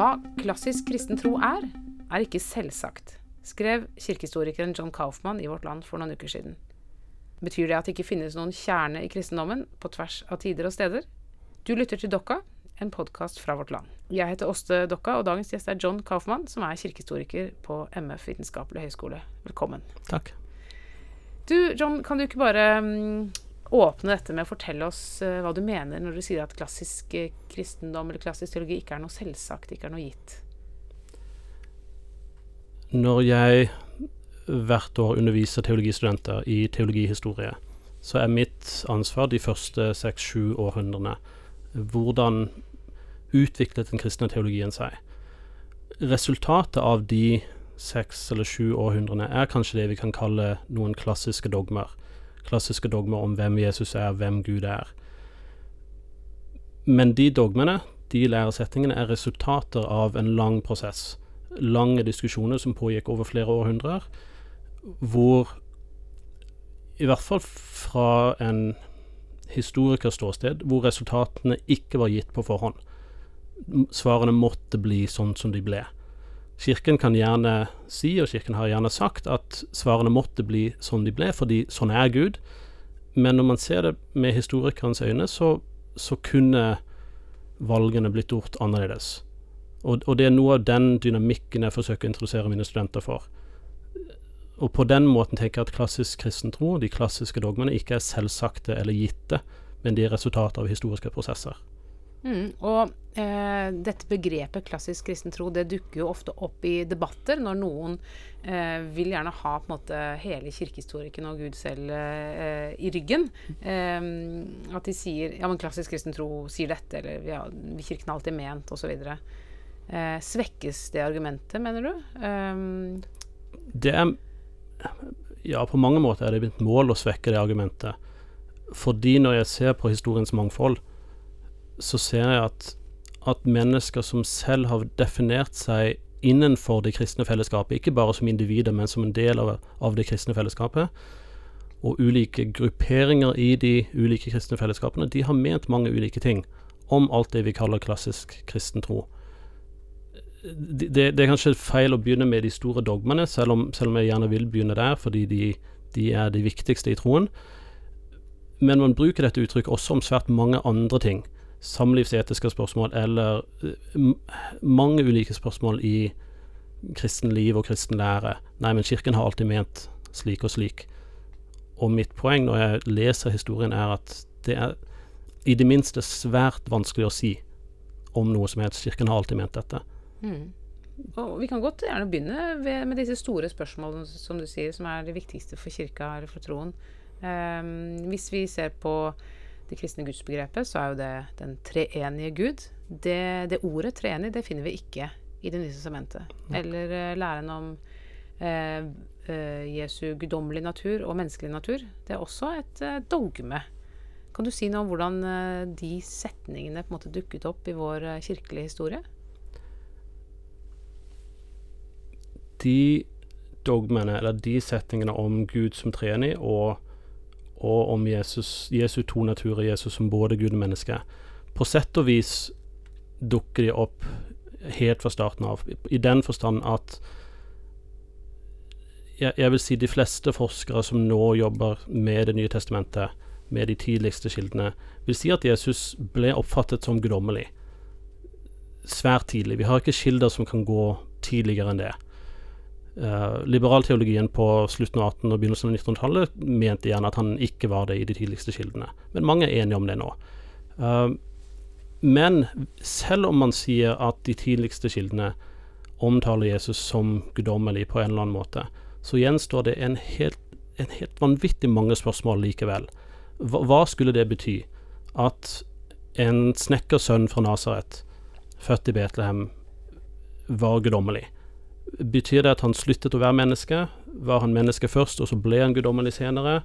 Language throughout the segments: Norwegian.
Hva klassisk kristen tro er, er ikke selvsagt, skrev kirkehistorikeren John Kaufmann i Vårt Land for noen uker siden. Betyr det at det ikke finnes noen kjerne i kristendommen på tvers av tider og steder? Du lytter til Dokka, en podkast fra Vårt Land. Jeg heter Åste Dokka, og dagens gjest er John Kaufmann, som er kirkehistoriker på MF Vitenskapelig høgskole. Velkommen. Takk. Du, John, kan du ikke bare um, åpne dette med å fortelle oss uh, hva du mener når du sier at klassisk uh, kristendom eller klassisk teologi ikke er noe selvsagt, ikke er noe gitt? Når jeg hvert år underviser teologistudenter i teologihistorie, så er mitt ansvar de første seks-sju århundrene hvordan utviklet den kristne teologien seg. Resultatet av de seks eller sju århundrene er kanskje det vi kan kalle noen klassiske dogmer klassiske dogmer om hvem Jesus er, hvem Gud er. Men de dogmene, de læresetningene, er resultater av en lang prosess. Lange diskusjoner som pågikk over flere århundrer, hvor i hvert fall fra en historikers ståsted, hvor resultatene ikke var gitt på forhånd. Svarene måtte bli sånn som de ble. Kirken kan gjerne si, og Kirken har gjerne sagt, at svarene måtte bli sånn de ble, fordi sånn er Gud. Men når man ser det med historikerens øyne, så, så kunne valgene blitt gjort annerledes. Og, og, det er noe av den dynamikken jeg forsøker å introdusere mine studenter for. Og på den måten tenker jeg at klassisk kristen tro, de klassiske dogmene, ikke er selvsagte eller gitte, men de er resultatet av historiske prosesser. Mm, og eh, dette begrepet klassisk kristen tro det dukker jo ofte opp i debatter når noen eh, vil gjerne ha på en måte hele kirkehistorikken og Gud selv eh, i ryggen. Eh, at de sier ja, men klassisk kristen tro sier dette, eller ja, kirken har alltid ment, osv. Eh, svekkes det argumentet, mener du? Eh, det er Ja, på mange måter er det mitt mål å svekke det argumentet. Fordi når jeg ser på historiens mangfold, så ser jeg at, at mennesker som selv har definert seg innenfor det kristne fellesskapet, ikke bare som individer, men som en del av, av det kristne fellesskapet, og ulike grupperinger i de ulike kristne fellesskapene, de har ment mange ulike ting om alt det vi kaller klassisk kristen tro. Det, det, det er kanskje feil å begynne med de store dogmene, selv om, selv om jeg gjerne vil begynne der, fordi de, de, er de viktigste i troen. Men man bruker dette uttrykket også om svært mange andre ting samlivsetiske spørsmål eller eh, mange ulike spørsmål i kristen liv og kristen lære. Nei, men Kirken har alltid ment slik og slik. Og mitt poeng når jeg leser historien, er at det er i det minste svært vanskelig å si om noe som helst. Kirken har alltid ment dette. Mm. Og vi kan godt gjerne begynne ved, med disse store spørsmålene, som du sier, som er det viktigste for kirka eller for troen. Um, hvis vi ser på det kristne gudsbegrepet, så er jo det den treenige Gud. Det, det ordet treenig, det finner vi ikke i Det nye testamentet. Eller uh, læren om uh, uh, Jesu guddommelige natur og menneskelig natur. Det er også et dogme. Kan du si noe om hvordan de setningene på en måte dukket opp i vår kirkelige historie? De dogmene, eller de setningene om Gud som treenig og og om Jesus, Jesu to naturer, Jesus som både Gud og menneske. På sett og vis dukker de opp helt fra starten av, i den forstand at jeg, jeg, vil si de fleste forskere som nå jobber med Det nye testamentet, med de tidligste kildene, vil si at Jesus ble oppfattet som guddommelig svært tidlig. Vi har ikke kilder som kan gå tidligere enn det. Uh, liberalteologien på slutten av 1800- og begynnelsen av 1900-tallet mente gjerne at han ikke var det i de tidligste kildene. Men mange er enige om det nå. Uh, men selv om man sier at de tidligste kildene omtaler Jesus som guddommelig på en eller annen måte, så gjenstår det en helt, en helt vanvittig mange spørsmål likevel. Hva, hva skulle det bety? At en snekkersønn fra Nasaret, født i Betlehem, var guddommelig? Betyr det at han sluttet å være menneske? Var han menneske først, og så ble han guddommelig senere?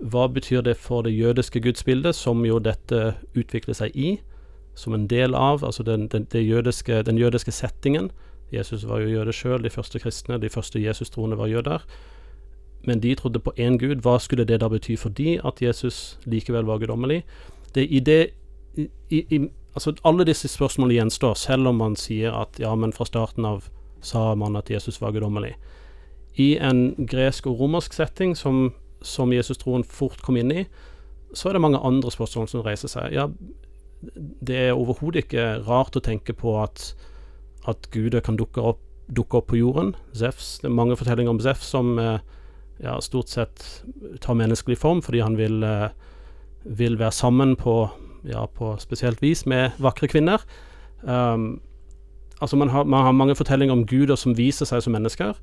Hva betyr det for det jødiske gudsbildet, som jo dette utvikler seg i, som en del av, altså den, den, jødiske, den jødiske settingen? Jesus var jo jøde sjøl, de første kristne, de første Jesus-troende var jøder. Men de trodde på én gud. Hva skulle det da bety for de at Jesus likevel var guddommelig? Det, i, det, i, i, Altså, alle disse spørsmålene gjenstår, selv om man sier at ja, men fra starten av sa man at Jesus var guddommelig. I en gresk og romersk setting som, som Jesus-troen fort kom inn i, så er det mange andre spørsmål som reiser seg. Ja, det er overhodet ikke rart å tenke på at, at guder kan dukke opp, dukke opp, på jorden. Zefs, det er mange fortellinger om Zef som eh, ja, stort sett tar menneskelig form fordi han vil, eh, vil være sammen på ja, på spesielt vis med vakre kvinner. Um, altså man har, man har, mange fortellinger om guder som viser seg som mennesker.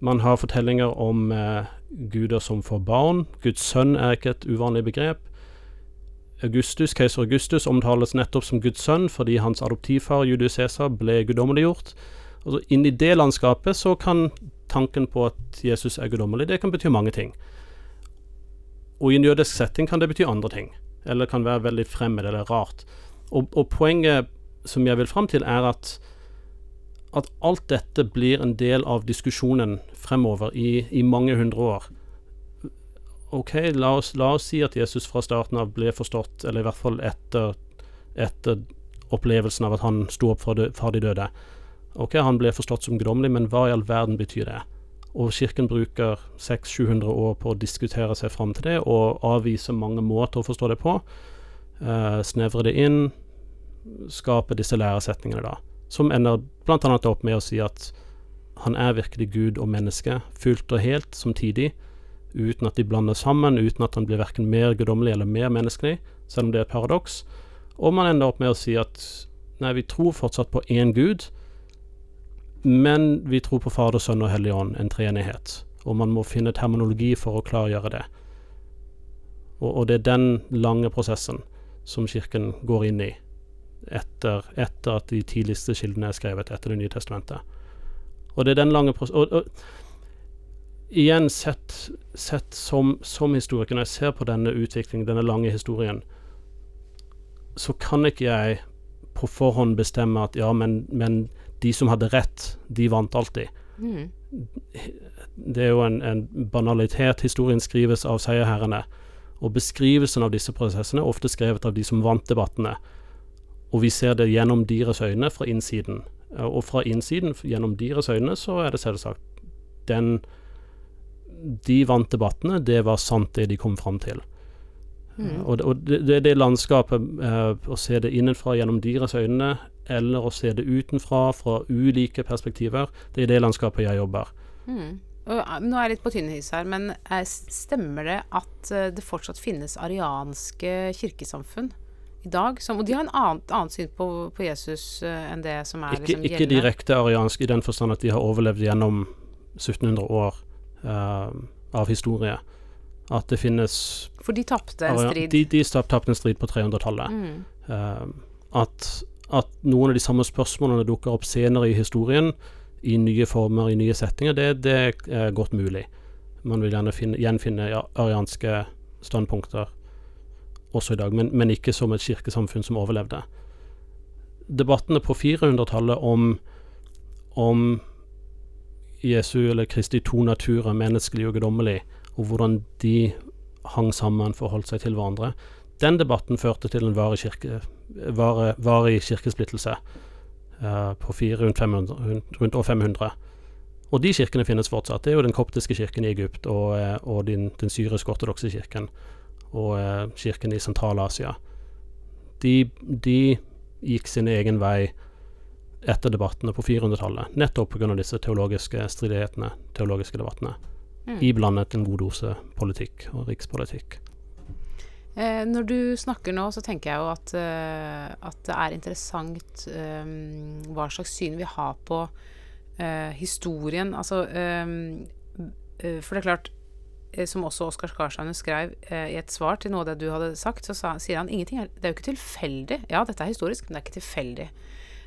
Man har fortellinger om eh, guder som får barn. Guds sønn er ikke et uvanlig begrep. Augustus, Keiser Augustus omtales nettopp som Guds sønn fordi hans adoptivfar Julius Cæsar ble guddommeliggjort. Altså, i det landskapet så kan tanken på at Jesus er guddommelig, det kan bety mange ting. Og i en jødisk setting kan det bety andre ting eller kan være veldig fremmed eller rart. Og, og poenget som jeg vil fram til, er at, at alt dette blir en del av diskusjonen fremover i, i mange hundre år. OK, la oss, la oss, si at Jesus fra starten av ble forstått, eller i hvert fall etter, etter opplevelsen av at han sto opp fra de, døde. OK, han ble forstått som guddommelig, men hva i all verden betyr det? Og Kirken bruker 600-700 år på å diskutere seg fram til det, og avvise mange måter å forstå det på. Uh, snevre det inn, skape disse læresetningene, da. Som ender bl.a. opp med å si at han er virkelig Gud og menneske, fullt og helt, samtidig. Uten at de blander sammen, uten at han blir verken mer guddommelig eller mer menneskelig, selv om det er et paradoks. Og man ender opp med å si at nei, vi tror fortsatt på én Gud, men vi tror på Fader, Sønn og Hellig Ånd, en treenighet. Og man må finne terminologi for å klargjøre det. Og, og, det er den lange prosessen som Kirken går inn i etter, etter at de tidligste kildene er skrevet etter Det nye testamentet. Og det er den lange prosessen og, og, igjen, sett, sett som, som, historiker, når jeg ser på denne utviklingen, denne lange historien, så kan ikke jeg på forhånd bestemme at ja, men, men de som hadde rett, de vant alltid. Mm. Det er jo en, en, banalitet. Historien skrives av seierherrene. Og beskrivelsen av disse prosessene er ofte skrevet av de som vant debattene. Og vi ser det gjennom deres øyne fra innsiden. Og fra innsiden, gjennom deres øyne, så er det selvsagt den De vant debattene, det var sant, det de kom fram til. Mm. Og, og det, det, det landskapet, eh, å se det innenfra gjennom deres øyne, eller å se det utenfra, fra ulike perspektiver. Det er det landskapet jeg jobber. Mm. Og, nå er jeg litt på tynn is her, men eh, stemmer det at eh, det fortsatt finnes arianske kirkesamfunn i dag? Som, og de har en annet, annet syn på, på, Jesus uh, enn det som er ikke, liksom, ikke direkte ariansk i den forstand at de har overlevd gjennom 1700 år uh, av historie. At det finnes For de tapte en strid? De, de tapte en strid på 300-tallet. Mm. Uh, at at noen av de samme spørsmålene dukker opp senere i historien, i nye former, i nye settinger, det, det er godt mulig. Man vil gjerne finne, gjenfinne ja, arianske standpunkter også i dag, men, men, ikke som et kirkesamfunn som overlevde. Debattene på 400-tallet om, om Jesu eller Kristi to naturer, menneskelig og guddommelig, og hvordan de hang sammen, forholdt seg til hverandre, den debatten førte til en varig, kirke, varig, varig kirkesplittelse uh, på fire, rundt, 500, rundt år 500. Og de kirkene finnes fortsatt. Det er jo den koptiske kirken i Egypt og, eh, og den, den syrisk-ortodokse kirken og uh, kirken i Sentral-Asia. De, de, gikk sin egen vei etter debattene på 400-tallet, nettopp pga. disse teologiske stridighetene, teologiske debattene. Mm. Iblandet en god dose politikk og rikspolitikk. Eh, når du snakker nå, så tenker jeg jo at, uh, at det er interessant um, hva slags syn vi har på uh, historien. Altså uh, For det er klart, som også Oskar Skarstein skrev i et svar til noe av det du hadde sagt, så sa, sier han ingenting er, Det er jo ikke tilfeldig. Ja, dette er historisk, men det er ikke tilfeldig.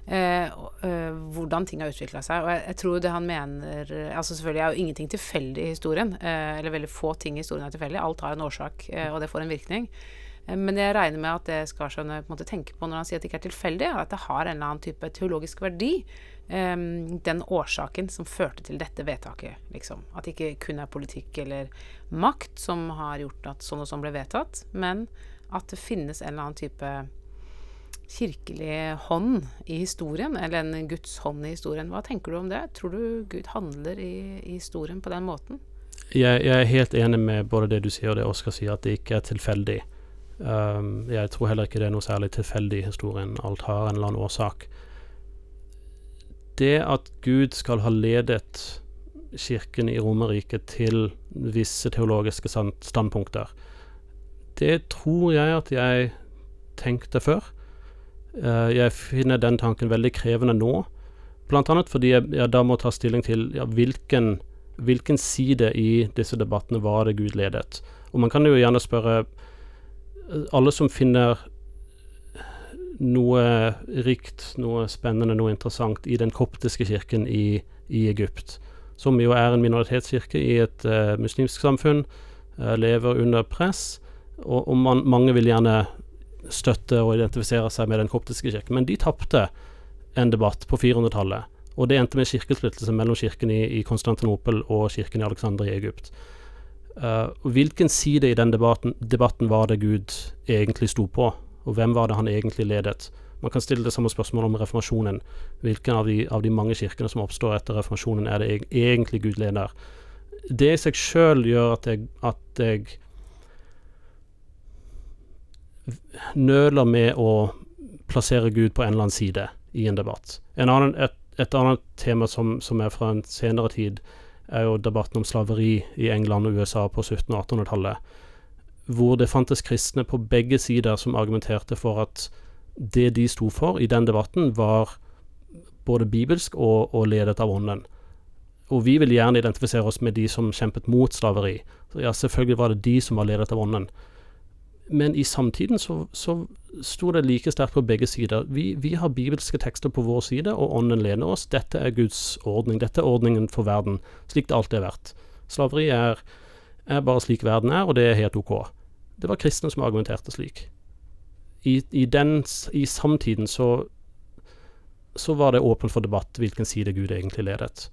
Eh, eh, hvordan ting har utvikla seg. Og jeg, jeg, tror det han mener altså Selvfølgelig er jo ingenting tilfeldig i historien. Eh, eller veldig få ting i historien er tilfeldig. Alt har en årsak, eh, og det får en virkning. Eh, men jeg regner med at det Skarsjøen tenker på når han sier at det ikke er tilfeldig, er at det har en eller annen type teologisk verdi. Eh, den årsaken som førte til dette vedtaket, liksom. At det ikke kun er politikk eller makt som har gjort at sånn og sånn ble vedtatt, men at det finnes en eller annen type kirkelig hånd i historien, eller en Guds hånd i historien. Hva tenker du om det? Tror du Gud handler i, i historien på den måten? Jeg, jeg, er helt enig med både det du sier og det Oskar sier, at det ikke er tilfeldig. Um, jeg tror heller ikke det er noe særlig tilfeldig i historien. Alt har en eller annen årsak. Det at Gud skal ha ledet kirken i Romerriket til visse teologiske standpunkter, det tror jeg at jeg tenkte før. Uh, jeg finner den tanken veldig krevende nå. Annet fordi jeg da må ta stilling til ja, hvilken, hvilken, side i disse debattene var det Gud ledet. Og man kan jo gjerne spørre eh, alle som finner noe rikt, noe spennende, noe interessant i den koptiske kirken i, i Egypt, som jo er en minoritetskirke i et uh, muslimsk samfunn, uh, lever under press, og, og man, mange vil gjerne støtte og identifisere seg med den koptiske kirken. Men de tapte en debatt på 400-tallet, og det endte med kirkesplittelse mellom kirken i, i Konstantinopel og kirken i Alexandria i Egypt. Uh, hvilken side i den debatten, debatten, var det Gud egentlig sto på, og hvem var det han egentlig ledet? Man kan stille det samme spørsmålet om reformasjonen. Hvilken av de, av de mange kirkene som oppstår etter reformasjonen, er det egentlig Gud leder? Det i seg sjøl gjør at jeg, at jeg nøler med å plassere Gud på en eller annen side i en debatt. En annen, et, et, annet tema som, som, er fra en senere tid, er jo debatten om slaveri i England og USA på 1700- og 1800-tallet. Hvor det fantes kristne på begge sider som argumenterte for at det de sto for i den debatten, var både bibelsk og, og ledet av Ånden. Og vi vil gjerne identifisere oss med de som kjempet mot slaveri. Så ja, selvfølgelig var det de som var ledet av Ånden men i samtiden så, så sto det like sterkt på begge sider. Vi, vi, har bibelske tekster på vår side, og ånden lener oss. Dette er Guds ordning. Dette er ordningen for verden, slik det alltid har vært. Slaveri er, er bare slik verden er, og det er helt OK. Det var kristne som argumenterte slik. I, i, den, i samtiden så, så var det åpent for debatt hvilken side Gud egentlig ledet.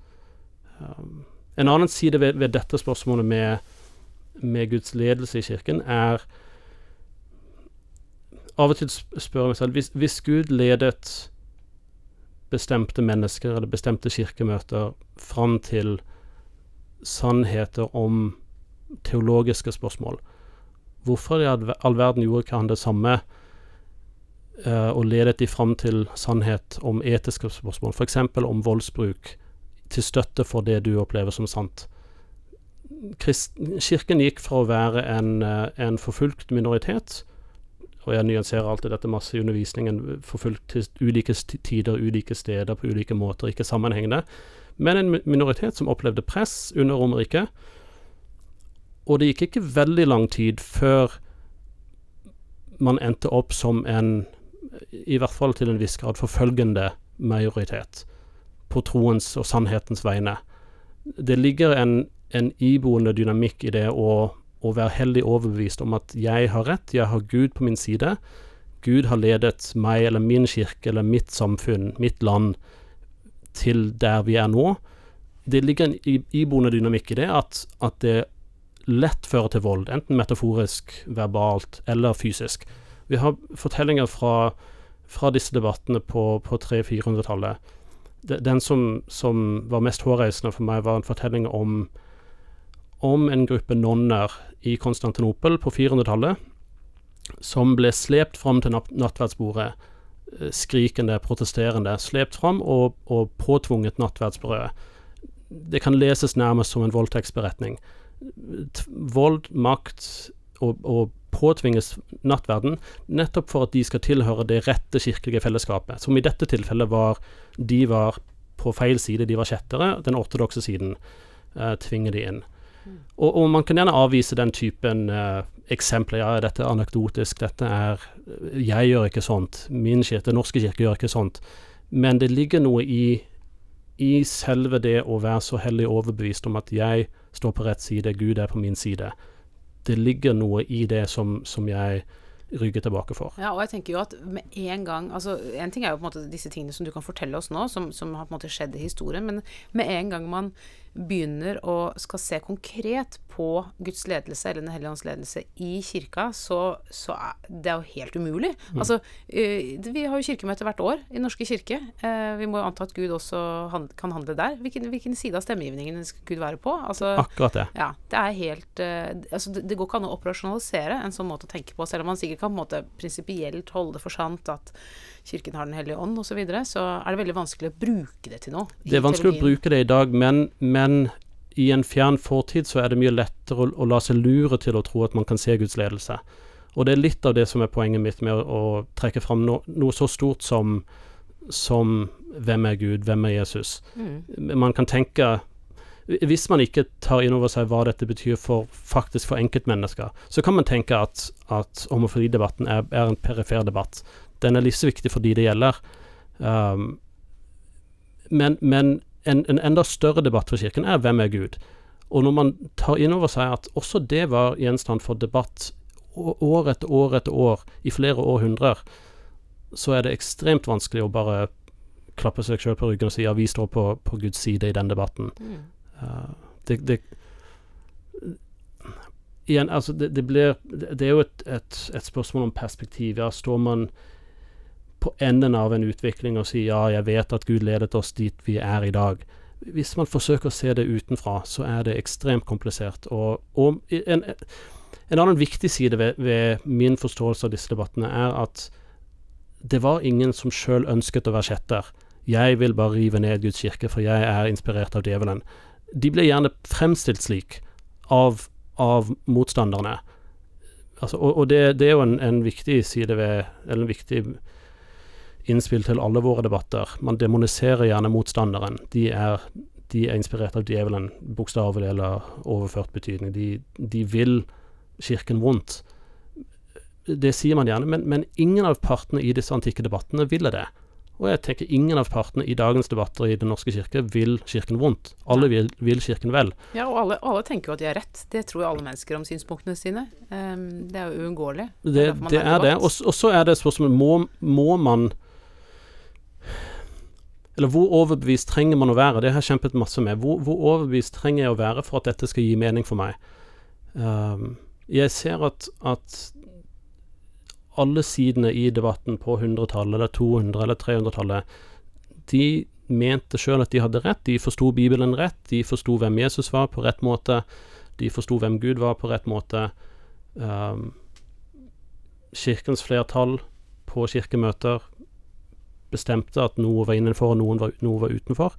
Um, en annen side ved, ved dette spørsmålet med, med Guds ledelse i kirken er av og til spør jeg meg selv hvis, hvis Gud ledet bestemte mennesker eller bestemte kirkemøter fram til sannheter om teologiske spørsmål, hvorfor i all verden gjorde ikke han det samme uh, og ledet de fram til sannhet om etiske spørsmål, f.eks. om voldsbruk, til støtte for det du opplever som sant? Krist kirken gikk fra å være en, uh, en forfulgt minoritet og jeg nyanserer alltid dette masse i undervisningen, forfulgt til ulike tider, ulike steder, på ulike måter, ikke sammenhengende. Men en minoritet som opplevde press under Romerriket. Og det gikk ikke veldig lang tid før man endte opp som en, i hvert fall til en viss grad, forfølgende majoritet på troens og sannhetens vegne. Det ligger en, en iboende dynamikk i det å å være hellig overbevist om at jeg har rett, jeg har Gud på min side. Gud har ledet meg eller min kirke eller mitt samfunn, mitt land, til der vi er nå. Det ligger en iboende dynamikk i det at, at det lett fører til vold, enten metaforisk, verbalt eller fysisk. Vi har fortellinger fra, fra disse debattene på, på 300-400-tallet. Den som, som, var mest hårreisende for meg, var en fortelling om om en gruppe nonner i Konstantinopel på 400-tallet som ble slept fram til nattverdsbordet, eh, skrikende, protesterende, slept fram og, og påtvunget nattverdsbrødet. Det kan leses nærmest som en voldtektsberetning. Vold, makt og, og påtvinges nattverden nettopp for at de skal tilhøre det rette kirkelige fellesskapet, som i dette tilfellet var De var på feil side, de var kjettere. Den ortodokse siden eh, tvinger de inn. Og, og, man kan gjerne avvise den typen uh, eksempler. Ja, dette er anekdotisk, dette er Jeg gjør ikke sånt. Min kirke, Den norske kirke, gjør ikke sånt. Men det ligger noe i, i selve det å være så hellig overbevist om at jeg står på rett side, Gud er på min side. Det ligger noe i det som, som jeg rygge tilbake for. Ja, og jeg tenker jo at med en gang altså En ting er jo på en måte disse tingene som du kan fortelle oss nå, som, som har på en måte skjedd i historien, men med en gang man begynner å skal se konkret på Guds ledelse eller Den hellige ånds ledelse i kirka, så, så er det jo helt umulig. Mm. Altså, eh, vi har jo kirkemøte hvert år i Norske kirke. Eh, vi må jo anta at Gud også kan handle der. Hvilken, hvilken side av stemmegivningen skal Gud være på? Altså, Akkurat det. ja, det er helt eh, altså det, det går ikke an å operasjonalisere en sånn måte å tenke på, selv om man sikkert kan på en måte prinsipielt holde det for sant at Kirken har Den hellige ånd osv., så, videre, så er det veldig vanskelig å bruke det til noe. Det er vanskelig å bruke det i dag, men, men i en fjern fortid så er det mye lettere å, å la seg lure til å tro at man kan se Guds ledelse. Og det er litt av det som er poenget mitt med å, å trekke fram no, noe så stort som, som hvem er Gud, hvem er Jesus. Mm. Man kan tenke Hvis man ikke tar inn over seg hva dette betyr for faktisk for enkeltmennesker, så kan man tenke at, at homofilidebatten er, er en perifer debatt. Den er livsviktig for de det gjelder. Um, men men en, en enda større debatt for Kirken er hvem er Gud? Og når man tar inn over seg at også det var gjenstand for debatt år etter år etter år i flere århundrer, så er det ekstremt vanskelig å bare klappe seg sjøl på ryggen og si ja, vi står på, på Guds side i den debatten. Mm. Uh, det, det Igjen, altså, det, det blir Det er jo et, et, et spørsmål om perspektiv. Ja, står man på enden av en utvikling og si ja, jeg vet at Gud ledet oss dit vi er i dag. Hvis man forsøker å se det utenfra, så er det ekstremt komplisert. Og, og en, en annen viktig side ved, ved min forståelse av disse debattene er at det var ingen som sjøl ønsket å være skjetter. Jeg vil bare rive ned Guds kirke, for jeg er inspirert av djevelen. De ble gjerne fremstilt slik av, av motstanderne. Altså, og og det, det er jo en, en viktig side ved Eller en viktig innspill til alle våre debatter. Man demoniserer gjerne motstanderen. De er, de er inspirert av djevelen, bokstavelig eller overført betydning. De, de vil kirken vondt. Det sier man gjerne, men, men ingen av partene i disse antikke debattene ville det. Og jeg tenker ingen av partene i dagens debatter i Den norske kirke vil kirken vondt. Alle vil, vil kirken vel. Ja, og alle, alle tenker jo at de har rett. Det tror jo alle mennesker om synspunktene sine. Um, det er jo uunngåelig. Det, derfor man det er det. Og, og så er det spørsmålet må, må man Eller hvor overbevist trenger man å være? Det har jeg kjempet masse med. Hvor, hvor overbevist trenger jeg å være for at dette skal gi mening for meg? Um, jeg ser at, at alle sidene i debatten på 100-tallet, eller 200- eller 300-tallet, de mente sjøl at de hadde rett. De forsto Bibelen rett. De forsto hvem Jesus var, på rett måte. De forsto hvem Gud var, på rett måte. Um, kirkens flertall på kirkemøter bestemte at noe var innenfor og noen var, noe var utenfor.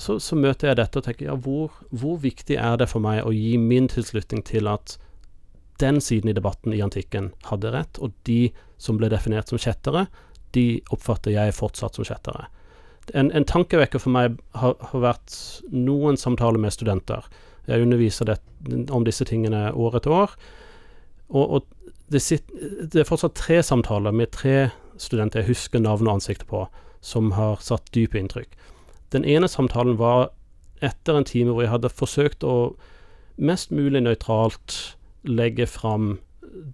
Så, så møter jeg dette og tenker ja, hvor, hvor viktig er det for meg å gi min tilslutning til at den siden i debatten i antikken hadde rett, og de som ble definert som kjettere, de oppfatter jeg fortsatt som kjettere. En, en tankevekker for meg har, har vært noen samtaler med studenter. Jeg underviser det, om disse tingene år etter år. Og, og det, sitt, det er fortsatt tre samtaler med tre studenter jeg husker navn og ansikt på, som har satt dype inntrykk. Den ene samtalen var etter en time hvor jeg hadde forsøkt å mest mulig nøytralt legge fram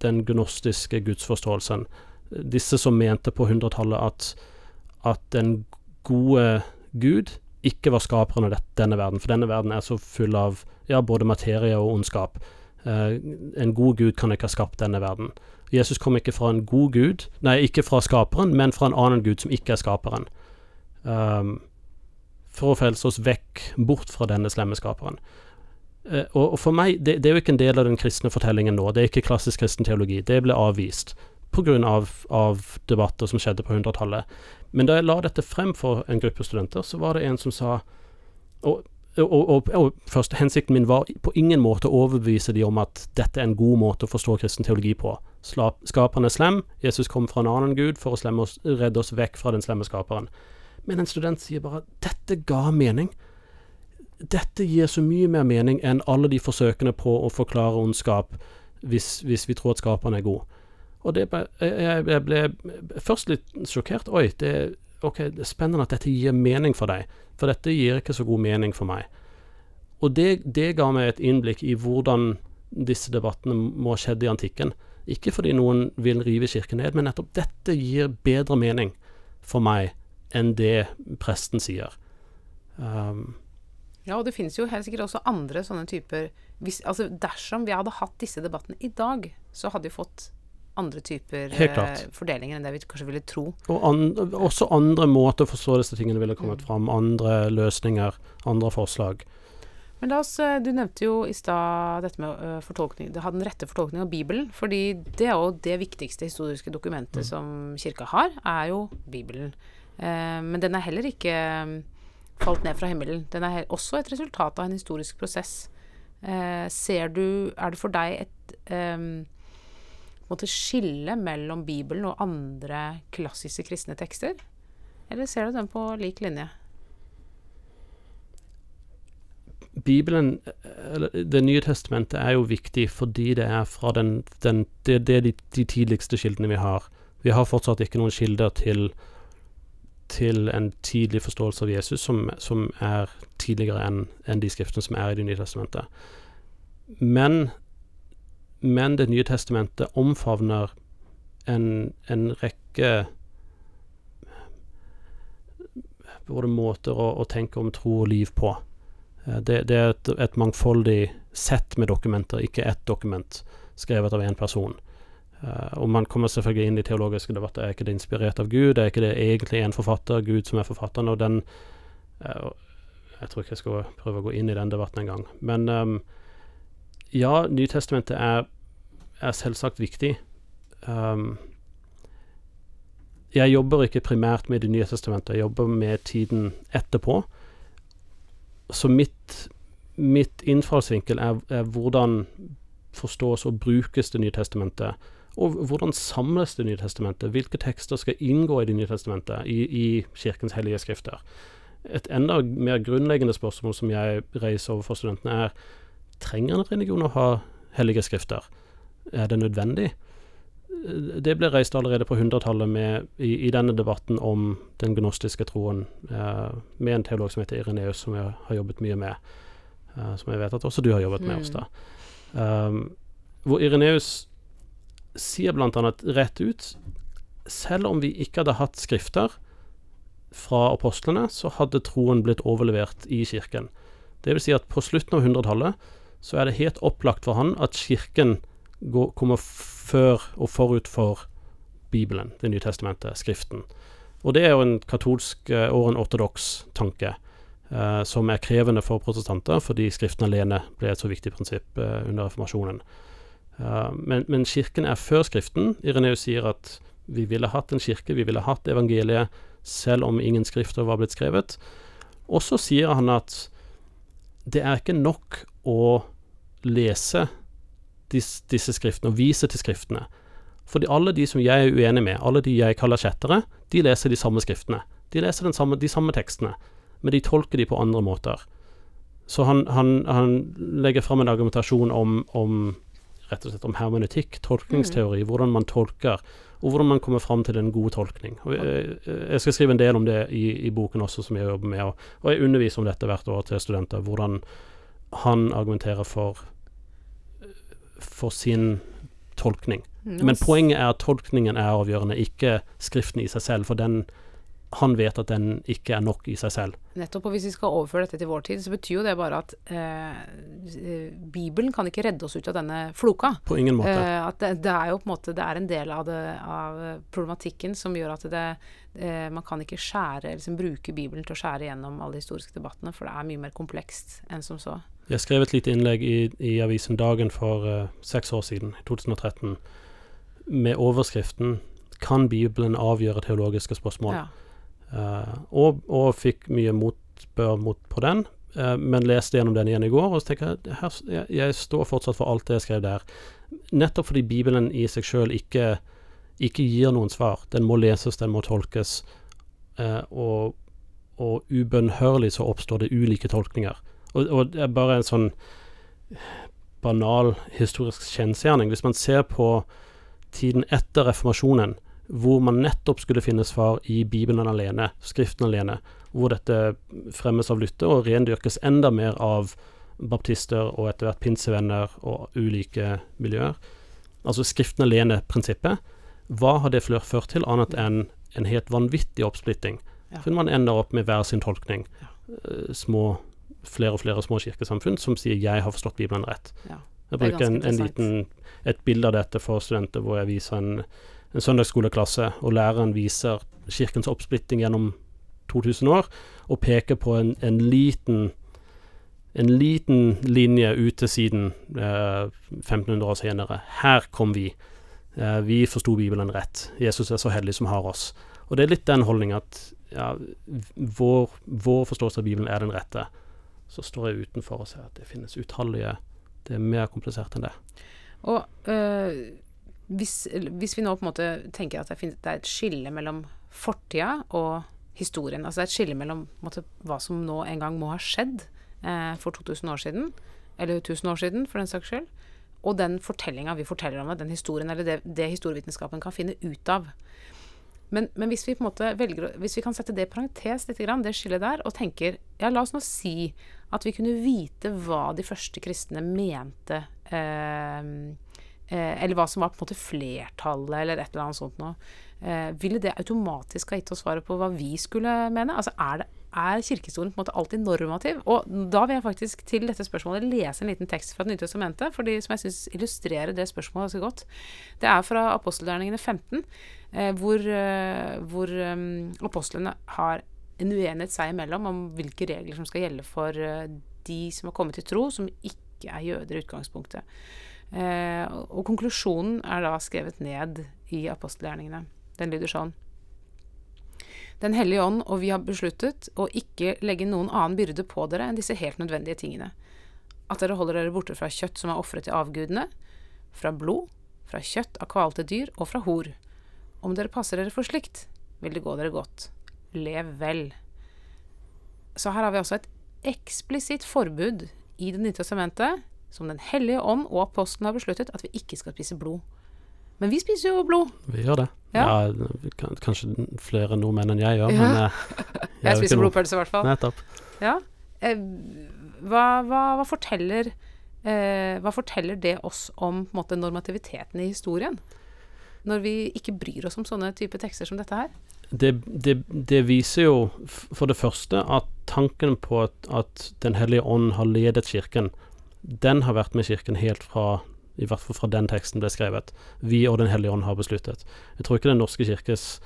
den gnostiske gudsforståelsen. Disse som mente på 100-tallet at, at den gode Gud ikke var skaperen av denne verden, for denne verden er så full av ja, både materie og ondskap. Eh, en god Gud kan ikke ha skapt denne verden. Jesus kom ikke fra en god Gud, nei, ikke fra skaperen, men fra en annen Gud som ikke er skaperen. Um, for å frelse oss vekk, bort fra denne slemme skaperen. Uh, og, for meg, det, det er jo ikke en del av den kristne fortellingen nå. Det er ikke klassisk kristen teologi. Det ble avvist pga. Av, av debatter som skjedde på 100-tallet. Men da jeg la dette frem for en gruppe studenter, så var det en som sa og, og, og, og først, hensikten min var på ingen måte å overbevise de om at dette er en god måte å forstå kristen teologi på. Skaperen er slem, Jesus kom fra en annen gud for å oss, redde oss vekk fra den slemme skaperen. Men en student sier bare dette ga mening. Dette gir så mye mer mening enn alle de forsøkene på å forklare ondskap hvis, hvis vi tror at skaperen er god. Og det jeg, jeg ble først litt sjokkert. Oi, det, ok, det er spennende at dette gir mening for deg, for dette gir ikke så god mening for meg. Og det, det ga meg et innblikk i hvordan disse debattene må ha skjedd i antikken. Ikke fordi noen vil rive kirken ned, men nettopp dette gir bedre mening for meg enn det presten sier. Um, Ja, og det finnes jo helt sikkert også andre sånne typer hvis, altså Dersom vi hadde hatt disse debattene i dag, så hadde vi fått andre typer eh, fordelinger enn det vi kanskje ville tro. Og andre, også andre måter å forstå disse tingene ville kommet fram. Andre løsninger, andre forslag. Men la oss, eh, Du nevnte jo i stad dette med eh, fortolkning, det den rette fortolkningen av Bibelen. fordi det er jo det viktigste historiske dokumentet som kirka har, er jo Bibelen. Eh, men den er heller ikke eh, falt ned fra himmelen. Den er også et resultat av en historisk prosess. Eh, ser du Er det for deg et eh, skille mellom Bibelen og andre klassiske kristne tekster? Eller ser du den på lik linje? Bibelen, eller Det nye testamentet, er jo viktig fordi det er fra den, den det, det er de, de tidligste kildene vi har. Vi har fortsatt ikke noen kilder til, til en tidlig forståelse av Jesus som, som er tidligere enn en de skriftene som er i Det nye testamentet. Men, men Det nye testamentet omfavner en, en rekke både måter å, å tenke om tro og liv på. Eh, Det, det er et, et mangfoldig sett med dokumenter, ikke ett dokument skrevet av én person. Uh, og man kommer selvfølgelig inn i teologiske debatter. Er ikke det inspirert av Gud? Er ikke det egentlig en forfatter, Gud som er forfatteren? Og den uh, Jeg tror ikke jeg skal prøve å gå inn i den debatten engang. Men um, ja, Nytestamentet er, er selvsagt viktig. Um, jeg jobber ikke primært med Det nye testamentet, jeg jobber med tiden etterpå. Så mitt, mitt innfallsvinkel er, er hvordan forstås og brukes Det nye testamentet. Og hvordan samles Det nye testamentet? Hvilke tekster skal inngå i Det nye testamentet, i, i Kirkens hellige skrifter? Et enda mer grunnleggende spørsmål som jeg reiser overfor studentene, er trenger en religion å ha hellige skrifter? Er det nødvendig? Det ble reist allerede på 100-tallet i, i, denne debatten om den gnostiske troen, eh, med en teolog som heter Ireneus, som jeg har jobbet mye med. Eh, som jeg vet at også du har jobbet med, Mm. Åsta. Um, hvor Ireneus sier annet rett ut Selv om vi ikke hadde hatt skrifter fra apostlene, så hadde troen blitt overlevert i kirken. Det vil si at på slutten av 100-tallet så er det helt opplagt for han at kirken går, kommer før og forut for Bibelen, Det nye testamentet, Skriften. Og det er jo en katolsk eh, og en ortodoks tanke, eh, som er krevende for protestanter, fordi Skriften alene ble et så viktig prinsipp eh, under reformasjonen. Eh, men, men kirken er før Skriften. Ireneus sier at vi ville hatt en kirke, vi ville hatt evangeliet, selv om ingen skrifter var blitt skrevet. Og så sier han at det er ikke nok å lese dis, disse skriftene og vise til skriftene. Fordi alle de som jeg er uenig med, alle de jeg kaller kjettere, de leser de samme skriftene. De leser samme, de samme tekstene, men de tolker de på andre måter. Så han, han, han legger fram en argumentasjon om, om rett og slett om hermenetikk, tolkningsteori, hvordan man tolker, og hvordan man kommer fram til en god tolkning. Jeg, jeg skal skrive en del om det i, i boken også, som jeg jobber med, og, og jeg underviser om dette hvert år til studenter, hvordan han argumenterer for, for sin tolkning. Men poenget er at tolkningen er avgjørende, ikke skriften i seg selv, for den han vet at den ikke er nok i seg selv. Nettopp, og hvis vi skal overføre dette til vår tid, så betyr jo det bare at eh, Bibelen kan ikke redde oss ut av denne floka. På ingen måte. Eh, at det, det er jo på en måte Det er en del av, det, av problematikken som gjør at det eh, Man kan ikke skjære, liksom bruke Bibelen til å skjære gjennom alle de historiske debattene, for det er mye mer komplekst enn som så. Jeg skrev et lite innlegg i, i avisen Dagen for uh, seks år siden, i 2013, med overskriften 'Kan Bibelen avgjøre teologiske spørsmål?' Ja. Uh, og, og fikk mye motbør mot på den, uh, men leste gjennom den igjen i går, og så tenker jeg her, jeg, jeg står fortsatt for alt det jeg skrev der. Nettopp fordi Bibelen i seg sjøl ikke, ikke gir noen svar. Den må leses, den må tolkes, og, og ubønnhørlig så oppstår det ulike tolkninger. Og, og det er bare en sånn banal historisk kjensgjerning. Hvis man ser på tiden etter reformasjonen, hvor man nettopp skulle finne svar i Bibelen alene, Skriften alene, hvor dette fremmes av Lytte og rendyrkes enda mer av baptister og etter hvert pinsevenner og ulike miljøer. Altså Skriften alene-prinsippet. Hva har det ført til, annet enn en helt vanvittig oppsplitting? Ja. For man ender opp med hver sin tolkning. Eh, små flere og flere små kirkesamfunn som sier 'jeg har forstått Bibelen rett'. Ja, Jeg er bruker en, en liten, et bilde av dette for studenter hvor jeg viser en, en søndagsskoleklasse, og læreren viser kirkens oppsplitting gjennom 2000 år, og peker på en, en liten en liten linje ut til siden eh, 1500 år senere. Her kom vi. Eh, vi forsto Bibelen rett. Jesus er så heldig som har oss. Og det er litt den holdninga at ja, vår, vår forståelse av Bibelen er den rette. Så står jeg utenfor og ser at det finnes utallige Det er mer komplisert enn det. Og øh, hvis, hvis vi nå på en måte tenker at det, er et skille mellom fortida og historien, altså det er et skille mellom måte, hva som nå en gang må ha skjedd eh, for 2000 år siden, eller 1000 år siden for den saks skyld, og den fortellinga vi forteller om det, den historien, eller det, det historievitenskapen kan finne ut av. Men, men hvis vi på en måte velger Hvis vi kan sette det i parentes litt, det skillet der, og tenker Ja, la oss nå si at vi kunne vite hva de første kristne mente eh, eh, Eller hva som var på en måte flertallet, eller et eller annet sånt noe. Eh, ville det automatisk ha gitt oss svaret på hva vi skulle mene? Altså er, det, er kirkehistorien på en måte alltid normativ? Og da vil jeg faktisk til dette spørsmålet lese en liten tekst fra Det nye testamentet, fordi som jeg syns illustrerer det spørsmålet ganske godt. Det er fra apostelgjerningene 15, eh, hvor, eh, hvor eh, apostlene har en uenighet seg imellom om hvilke regler som skal gjelde for eh, de som har kommet til tro, som ikke er jøder i utgangspunktet. Eh, og, konklusjonen er da skrevet ned i apostelgjerningene. Den lyder sånn. Den hellige ånd og vi har besluttet å ikke legge noen annen byrde på dere enn disse helt nødvendige tingene. At dere holder dere borte fra kjøtt som er ofret til avgudene, fra blod, fra kjøtt av kvalte dyr og fra hor. Om dere passer dere for slikt, vil det gå dere godt. Lev vel. Så her har vi altså et eksplisitt forbud i Det nye testamentet, som Den hellige ånd og apostelen har besluttet, at vi ikke skal spise blod. Men vi spiser jo blod. Vi gjør det. Ja. Ja, kanskje flere nordmenn enn jeg gjør, Ja. men Jeg, Jeg gjør spiser blodpølse, i hvert fall. Nettopp. Ja. Eh, hva, hva, hva forteller eh, Hva forteller det oss om måte, normativiteten i historien? Når vi ikke bryr oss om sånne type tekster som dette her? Det, det, det viser jo for det første at tanken på at, at Den hellige ånd har ledet kirken, den har vært med kirken helt fra i hvert fall fra den teksten ble skrevet. Vi og Den hellige ånd har besluttet. Jeg tror ikke Den norske kirkes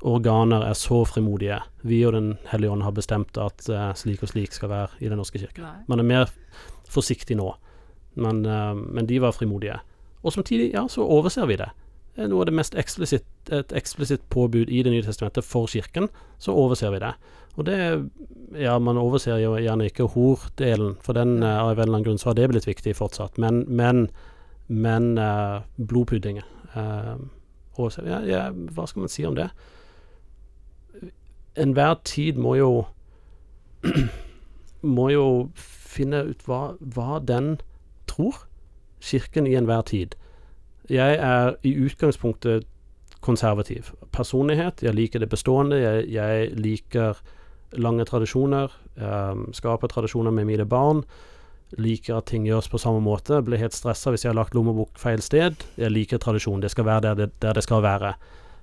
organer er så frimodige. Vi og Den hellige ånd har bestemt at uh, slik og slik skal være i Den norske kirke. Nei. Man er mer forsiktig nå, men, uh, men de var frimodige. Og samtidig, ja, så overser vi det. Noe av det mest eksplisitt, et eksplisitt påbud i Det nye testamentet for kirken, så overser vi det. Og det Ja, man overser jo gjerne ikke hor-delen, for den uh, av en eller annen grunn så har det blitt viktig fortsatt, men, men, men uh, blodpudding uh, overser ja, ja, Hva skal man si om det? Enhver tid må jo må jo finne ut hva, hva den tror. Kirken i enhver tid. Jeg er i utgangspunktet konservativ. Personlighet. Jeg liker det bestående. Jeg, jeg liker lange tradisjoner. Um, skaper tradisjoner med mine barn. Liker at ting gjøres på samme måte. Blir helt stressa hvis jeg har lagt lommebok feil sted. Jeg liker tradisjon. Det skal være der det, der det skal være.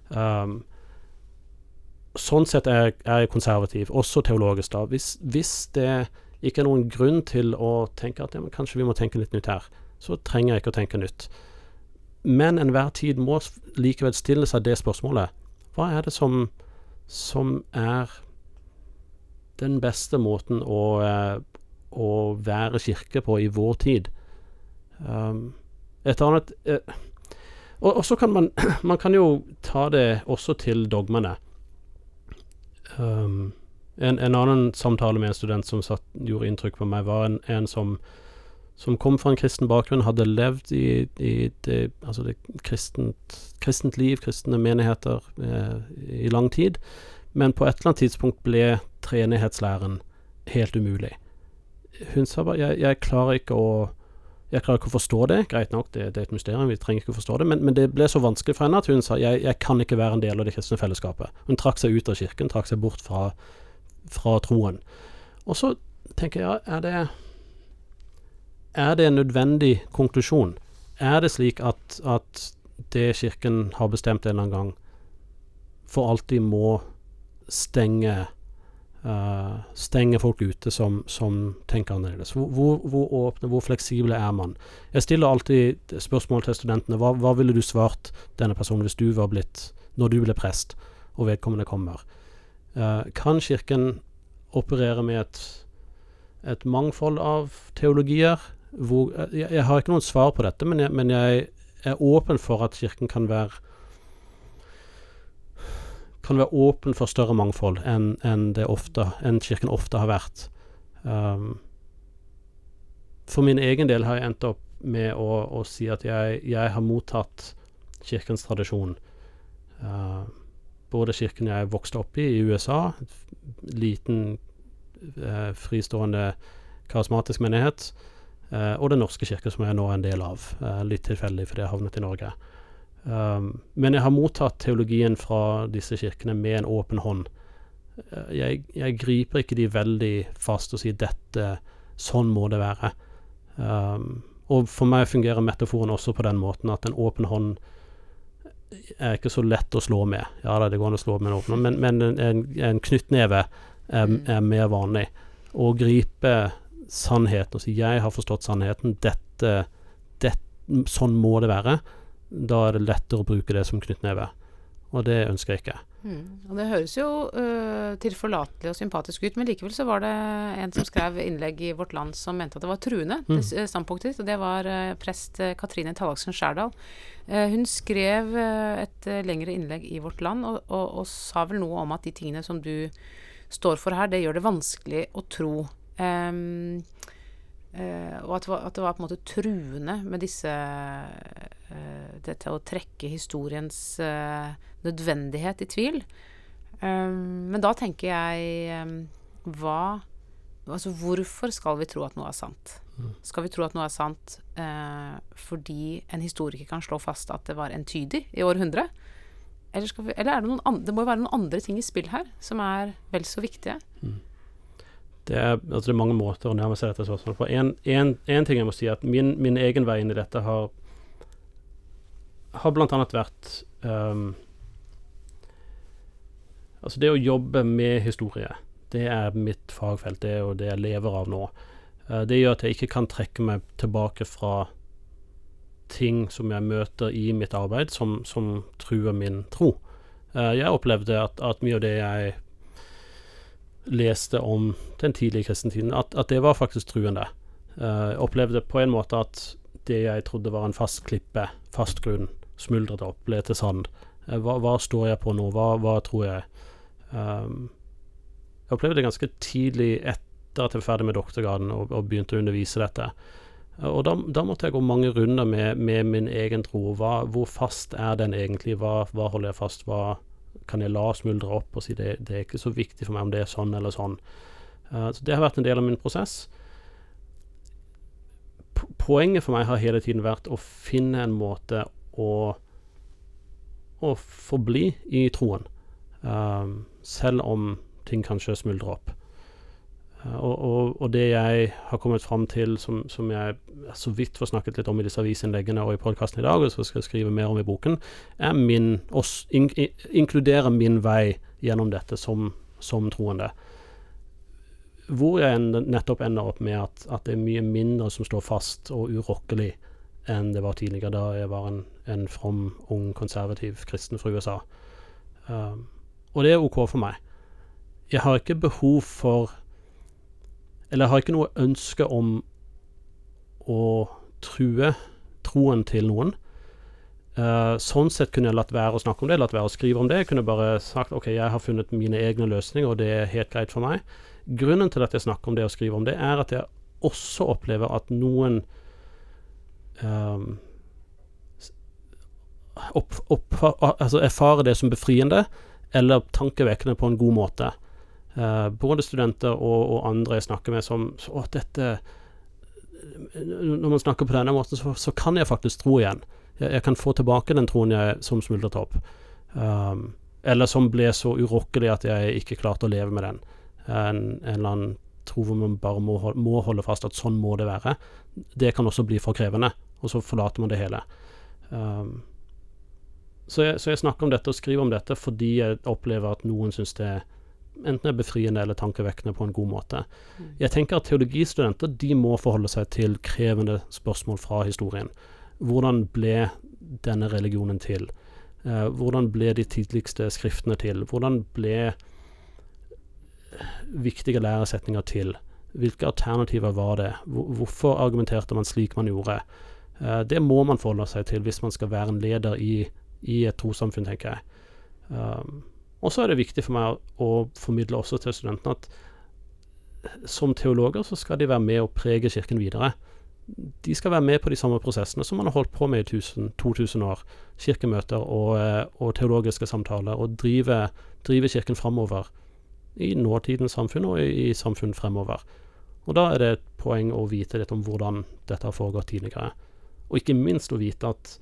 Um, sånn sett er, er jeg konservativ, også teologisk. da. Hvis, hvis det ikke er noen grunn til å tenke at ja, kanskje vi må tenke litt nytt her, så trenger jeg ikke å tenke nytt. Men enhver tid må likevel stille seg det spørsmålet. Hva er det som, som er den beste måten å, eh, å være kirke på i vår tid? Um, et annet eh, Og, så kan man Man kan jo ta det også til dogmene. Um, en, en annen samtale med en student som satt, gjorde inntrykk på meg, var en, en som, som kom fra en kristen bakgrunn, hadde levd i, i det, altså det kristent, kristent liv, kristne menigheter, eh, i lang tid, men på et eller annet tidspunkt ble treenighetslæren helt umulig. Hun sa bare jeg, jeg klarer ikke å jeg klarer ikke å forstå det. Greit nok, det, det er et mysterium, vi trenger ikke å forstå det. Men, men det ble så vanskelig for henne at hun sa jeg, jeg kan ikke være en del av det kristne fellesskapet. Hun trakk seg ut av kirken, trakk seg bort fra, fra troen. Og så tenker jeg, er det Er det en nødvendig konklusjon? Er det slik at, at det kirken har bestemt en eller annen gang, for alltid må stenge Uh, stenge folk ute som, som tenker annerledes. Hvor, hvor, hvor, åpne, hvor fleksible er man? Jeg stiller alltid spørsmål til studentene. Hva, hva, ville du svart denne personen hvis du var blitt Når du ble prest, og vedkommende kommer? Uh, kan Kirken operere med et, et mangfold av teologier? Hvor, jeg, jeg, har ikke noen svar på dette, men jeg, men jeg er åpen for at Kirken kan være kan være åpen for større mangfold enn enn, ofte, enn Kirken ofte har vært. Um, for min egen del har jeg endt opp med å, å si at jeg, jeg, har mottatt Kirkens tradisjon. Uh, både kirken jeg vokste opp i i USA, liten uh, fristående karismatisk menighet, og Den norske kirke, som jeg nå er en del av. Uh, litt tilfeldig fordi jeg havnet i Norge. Um, men jeg har mottatt teologien fra disse kirkene med en åpen hånd. Uh, jeg, jeg, griper ikke de veldig fast og sier 'dette, sånn må det være'. Um, og for meg fungerer metaforen også på den måten at en åpen hånd er ikke så lett å slå med. Ja da, det går an å slå med en åpen hånd, men, men en, en knyttneve er, mm. er, mer vanlig. Å gripe sannheten og si 'jeg har forstått sannheten', dette, dette sånn må det være da er det lettere å bruke det som knyttneve. Og det ønsker jeg ikke. Mm. Og det høres jo uh, tilforlatelig og sympatisk ut, men likevel så var det en som skrev innlegg i Vårt Land som mente at det var truende, mm. det standpunktet ditt, og det var uh, prest uh, Katrine Tallaksen Skjærdal. hun skrev et lengre innlegg i Vårt Land og, og, og, sa vel noe om at de tingene som du står for her, det gjør det vanskelig å tro. Um, Uh, og at det, at det, var, på en måte truende med disse uh, Dette å trekke historiens uh, nødvendighet i tvil. Um, men da tenker jeg um, hva Altså hvorfor skal vi tro at noe er sant? Mm. Skal vi tro at noe er sant fordi en historiker kan slå fast at det var entydig i århundret? 100? Eller, vi, eller er det andre, det må jo være noen andre ting i spill her som er vel så viktige. Mm det er, altså det er mange måter å nærme seg dette spørsmålet på. En, ting jeg må si, at min, min, egen vei inn i dette har har annet vært um, Altså, det å jobbe med historie, det er mitt fagfelt. Det er det jeg lever av nå. Uh, det gjør at jeg ikke kan trekke meg tilbake fra ting som jeg møter i mitt arbeid, som, som truer min tro. Uh, jeg opplevde at, at mye av det jeg leste om den tidlige kristentiden, at, at det var faktisk truende. Uh, opplevde på en måte at det jeg trodde var en fast klippe, fast grunn, smuldret opp, ble til sand. Uh, hva, hva, står jeg på nå? Hva, hva tror jeg? Um, jeg opplevde det ganske tidlig etter at jeg var ferdig med doktorgraden og, og begynte å undervise dette. Og da, da, måtte jeg gå mange runder med, med min egen tro. Hva, hvor fast er den egentlig? Hva holder jeg fast? Hva, kan jeg la smuldre opp og si det, det er ikke så viktig for meg om det er sånn eller sånn. Uh, så det har vært en del av min prosess. Poenget for meg har hele tiden vært å finne en måte å, å forbli i troen, uh, selv om ting kanskje smuldrer opp. Og, og, og, det jeg har kommet fram til, som, som, jeg så vidt får snakket litt om i disse avisinnleggene og i podkasten i dag, og skal jeg skrive mer om i boken, er min oss, in, inkludere min vei gjennom dette som, som troende. Hvor jeg nettopp ender opp med at, at, det er mye mindre som står fast og urokkelig enn det var tidligere, da jeg var en, en from, ung, konservativ kristen fra USA. Um, og det er OK for meg. Jeg har ikke behov for eller jeg har ikke noe ønske om å true troen til noen. Uh, sånn sett kunne jeg latt være å snakke om det, latt være å skrive om det. Jeg kunne bare sagt ok, jeg har funnet mine egne løsninger, og det er helt greit for meg. Grunnen til at jeg snakker om det og skriver om det, er at jeg også opplever at noen um, opp, opp, altså erfarer det som befriende eller tankevekkende på en god måte. Uh, både studenter og, og, andre jeg snakker med som Å, dette Når man snakker på denne måten, så, så kan jeg faktisk tro igjen. Jeg, jeg, kan få tilbake den troen jeg, som smuldret opp. Um, eller som ble så urokkelig at jeg ikke klarte å leve med den. En, en eller annen tro hvor man bare må, må, holde fast at sånn må det være. Det kan også bli for krevende, og så forlater man det hele. Um, så, jeg, så jeg snakker om dette og skriver om dette fordi jeg opplever at noen syns det er enten er befriende eller tankevekkende på en god måte. Jeg tenker at teologistudenter de må forholde seg til krevende spørsmål fra historien. Hvordan ble denne religionen til? Eh, hvordan ble de tidligste skriftene til? Hvordan ble viktige læresetninger til? Hvilke alternativer var det? Hvorfor argumenterte man slik man gjorde? Eh, det må man forholde seg til hvis man skal være en leder i, i et trossamfunn, tenker jeg. Um, og så er det viktig for meg å formidle også til studentene at som teologer så skal de være med og prege Kirken videre. De skal være med på de samme prosessene som man har holdt på med i 1000, 2000 år. Kirkemøter og, eh, og teologiske samtaler. Og drive, drive Kirken framover i nåtidens samfunn og i, i samfunn fremover. Og da er det et poeng å vite litt om hvordan dette har foregått tidligere. Og ikke minst å vite at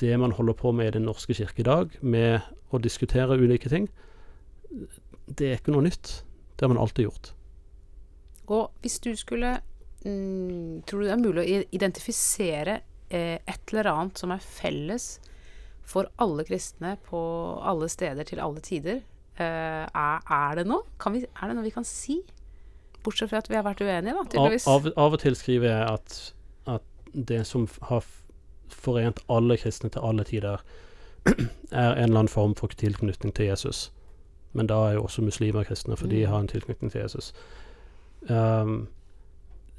det man holder på med i Den norske kirke i dag, med å diskutere ulike ting, det er ikke noe nytt. Det har man alltid gjort. Og hvis du skulle mm, Tror du det er mulig å identifisere eh, et eller annet som er felles for alle kristne på alle steder til alle tider? Eh, er, er, det noe? Vi, er det noe vi kan si? Bortsett fra at vi har vært uenige, da, tydeligvis. Av, av, av, og til skriver jeg at, at det som har forent alle kristne til alle tider, er en eller annen form for tilknytning til Jesus. Men da er jo også muslimer kristne, for de mm. har en tilknytning til Jesus. Um,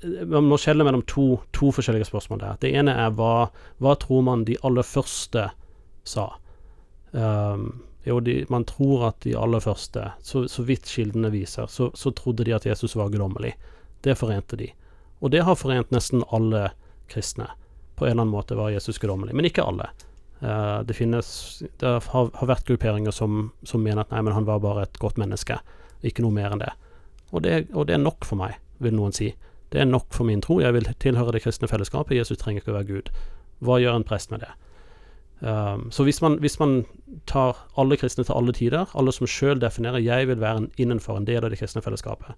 man må skjelne mellom to, to, forskjellige spørsmål der. Det ene er hva, hva tror man de aller første sa? Um, jo, de, man tror at de aller første, så, så vidt kildene viser, så, så, trodde de at Jesus var guddommelig. Det forente de. Og det har forent nesten alle kristne på en eller annen måte var Jesus guddommelig, men ikke alle. Uh, det finnes Det har, har vært grupperinger som, som, mener at nei, men han var bare et godt menneske, ikke noe mer enn det. Og, det. og det er nok for meg, vil noen si. Det er nok for min tro. Jeg vil tilhøre det kristne fellesskapet. Jesus trenger ikke å være Gud. Hva gjør en prest med det? Um, så hvis man, hvis man, tar alle kristne til alle tider, alle som sjøl definerer 'jeg vil være en, innenfor en del av det kristne fellesskapet'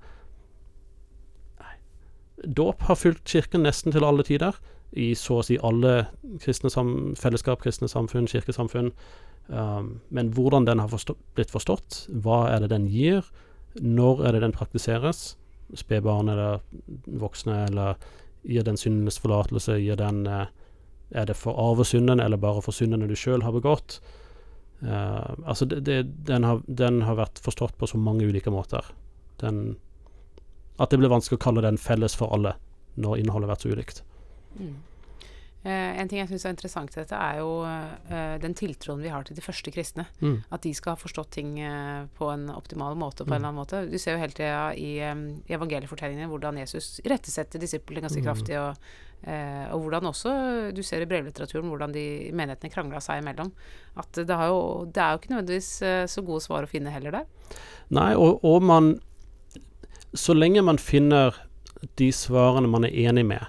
Dåp har fulgt Kirken nesten til alle tider i så å si alle kristne sam fellesskap, kristne samfunn, kirkesamfunn. Um, men hvordan den har forstå blitt forstått, hva er det den gir, når er det den praktiseres, spedbarn eller voksne, eller gir den syndenes forlatelse, gir den uh, Er det for arvesynden, eller bare for syndene du sjøl har begått? Uh, altså, det, det, den, har, den, har, vært forstått på så mange ulike måter. Den, at det blir vanskelig å kalle den felles for alle, når innholdet har vært så ulikt. Mm. Uh, en ting jeg syns er interessant i dette, er jo uh, den tiltroen vi har til de første kristne. Mm. At de skal ha forstått ting uh, på en optimal måte. på mm. en eller annen måte. Du ser jo hele tida i, um, i evangeliefortellingene hvordan Jesus irettesetter disiplene ganske mm. kraftig. Og, og, hvordan også du ser i brevlitteraturen hvordan de menighetene krangla seg imellom. At det, jo, det, er jo ikke nødvendigvis så gode svar å finne heller der. Nei, og, og man Så lenge man finner de svarene man er enig med,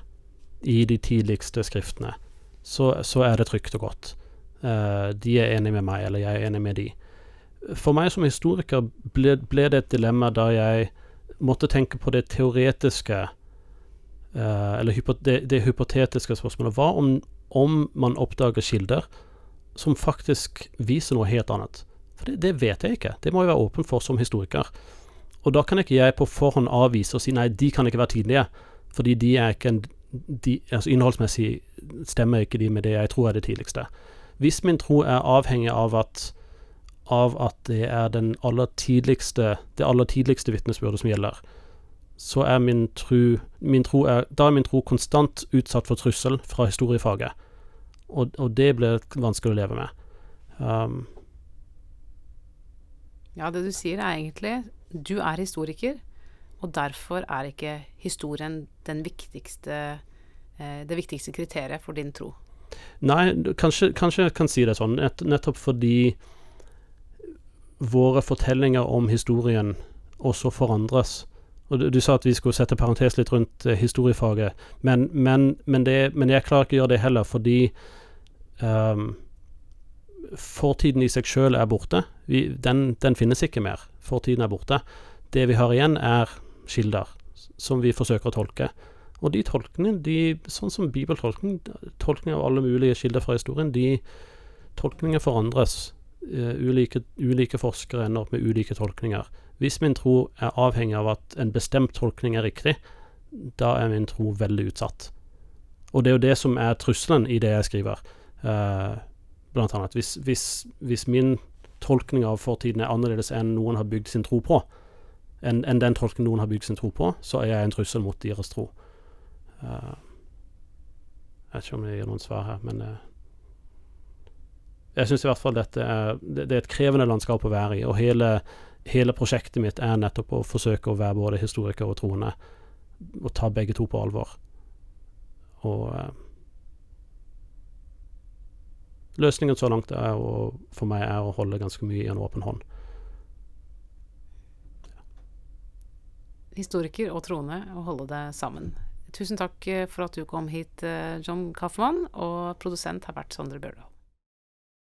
i de tidligste skriftene, så, så er det trygt og godt. Uh, de er enig med meg, eller jeg er enig med de. For meg som historiker ble, ble det et dilemma da jeg måtte tenke på det teoretiske uh, Eller hypo, det, det, hypotetiske spørsmålet. Hva om, om, man oppdager kilder som faktisk viser noe helt annet? For det, det vet jeg ikke. Det må jeg være åpen for som historiker. Og da kan ikke jeg på forhånd avvise og si nei, de kan ikke være tidlige, fordi de er ikke en de, altså Innholdsmessig stemmer ikke de med det jeg tror er det tidligste. Hvis min tro er avhengig av at, av at det er den aller tidligste, det aller tidligste vitnesbyrdet som gjelder, så er min tro, min tro er, Da er min tro konstant utsatt for trussel fra historiefaget. Og, og det blir vanskelig å leve med. Um, ja, det du sier er egentlig Du er historiker. Og derfor er ikke historien viktigste, eh, det viktigste kriteriet for din tro. Nei, kanskje, kanskje jeg kan si det sånn, nett, nettopp fordi våre fortellinger om historien også forandres. Og du, du, sa at vi skulle sette parentes litt rundt eh, historiefaget, men, men, men, det, men, jeg klarer ikke å gjøre det heller, fordi um, fortiden i seg sjøl er borte. Vi, den, den, finnes ikke mer. Fortiden er borte. Det vi har igjen, er kilder som vi forsøker å tolke. Og de tolkningene, de, sånn som bibeltolkning, tolkning av alle mulige kilder fra historien, de tolkningene forandres Uh, ulike, ulike, forskere ender opp med ulike tolkninger. Hvis min tro er avhengig av at en bestemt tolkning er riktig, da er min tro veldig utsatt. Og det er jo det som er trusselen i det jeg skriver. Uh, blant annet. Hvis, hvis, hvis, min tolkning av fortiden er annerledes enn noen har bygd sin tro på, enn en den tolken noen har bygd sin tro på, så er jeg en trussel mot deres tro. Uh, jeg vet ikke om det gir noen svar her, men jeg syns i hvert fall dette er det, det, er et krevende landskap å være i. Og hele, hele, prosjektet mitt er nettopp å forsøke å være både historiker og troende. Og ta begge to på alvor. Og uh, Løsningen så langt er å, for meg er å holde ganske mye i en åpen hånd. Historiker og troende, å holde det sammen. Tusen takk for at du kom hit, eh, John Kaffmann, og produsent har vært Sondre Bjørdal.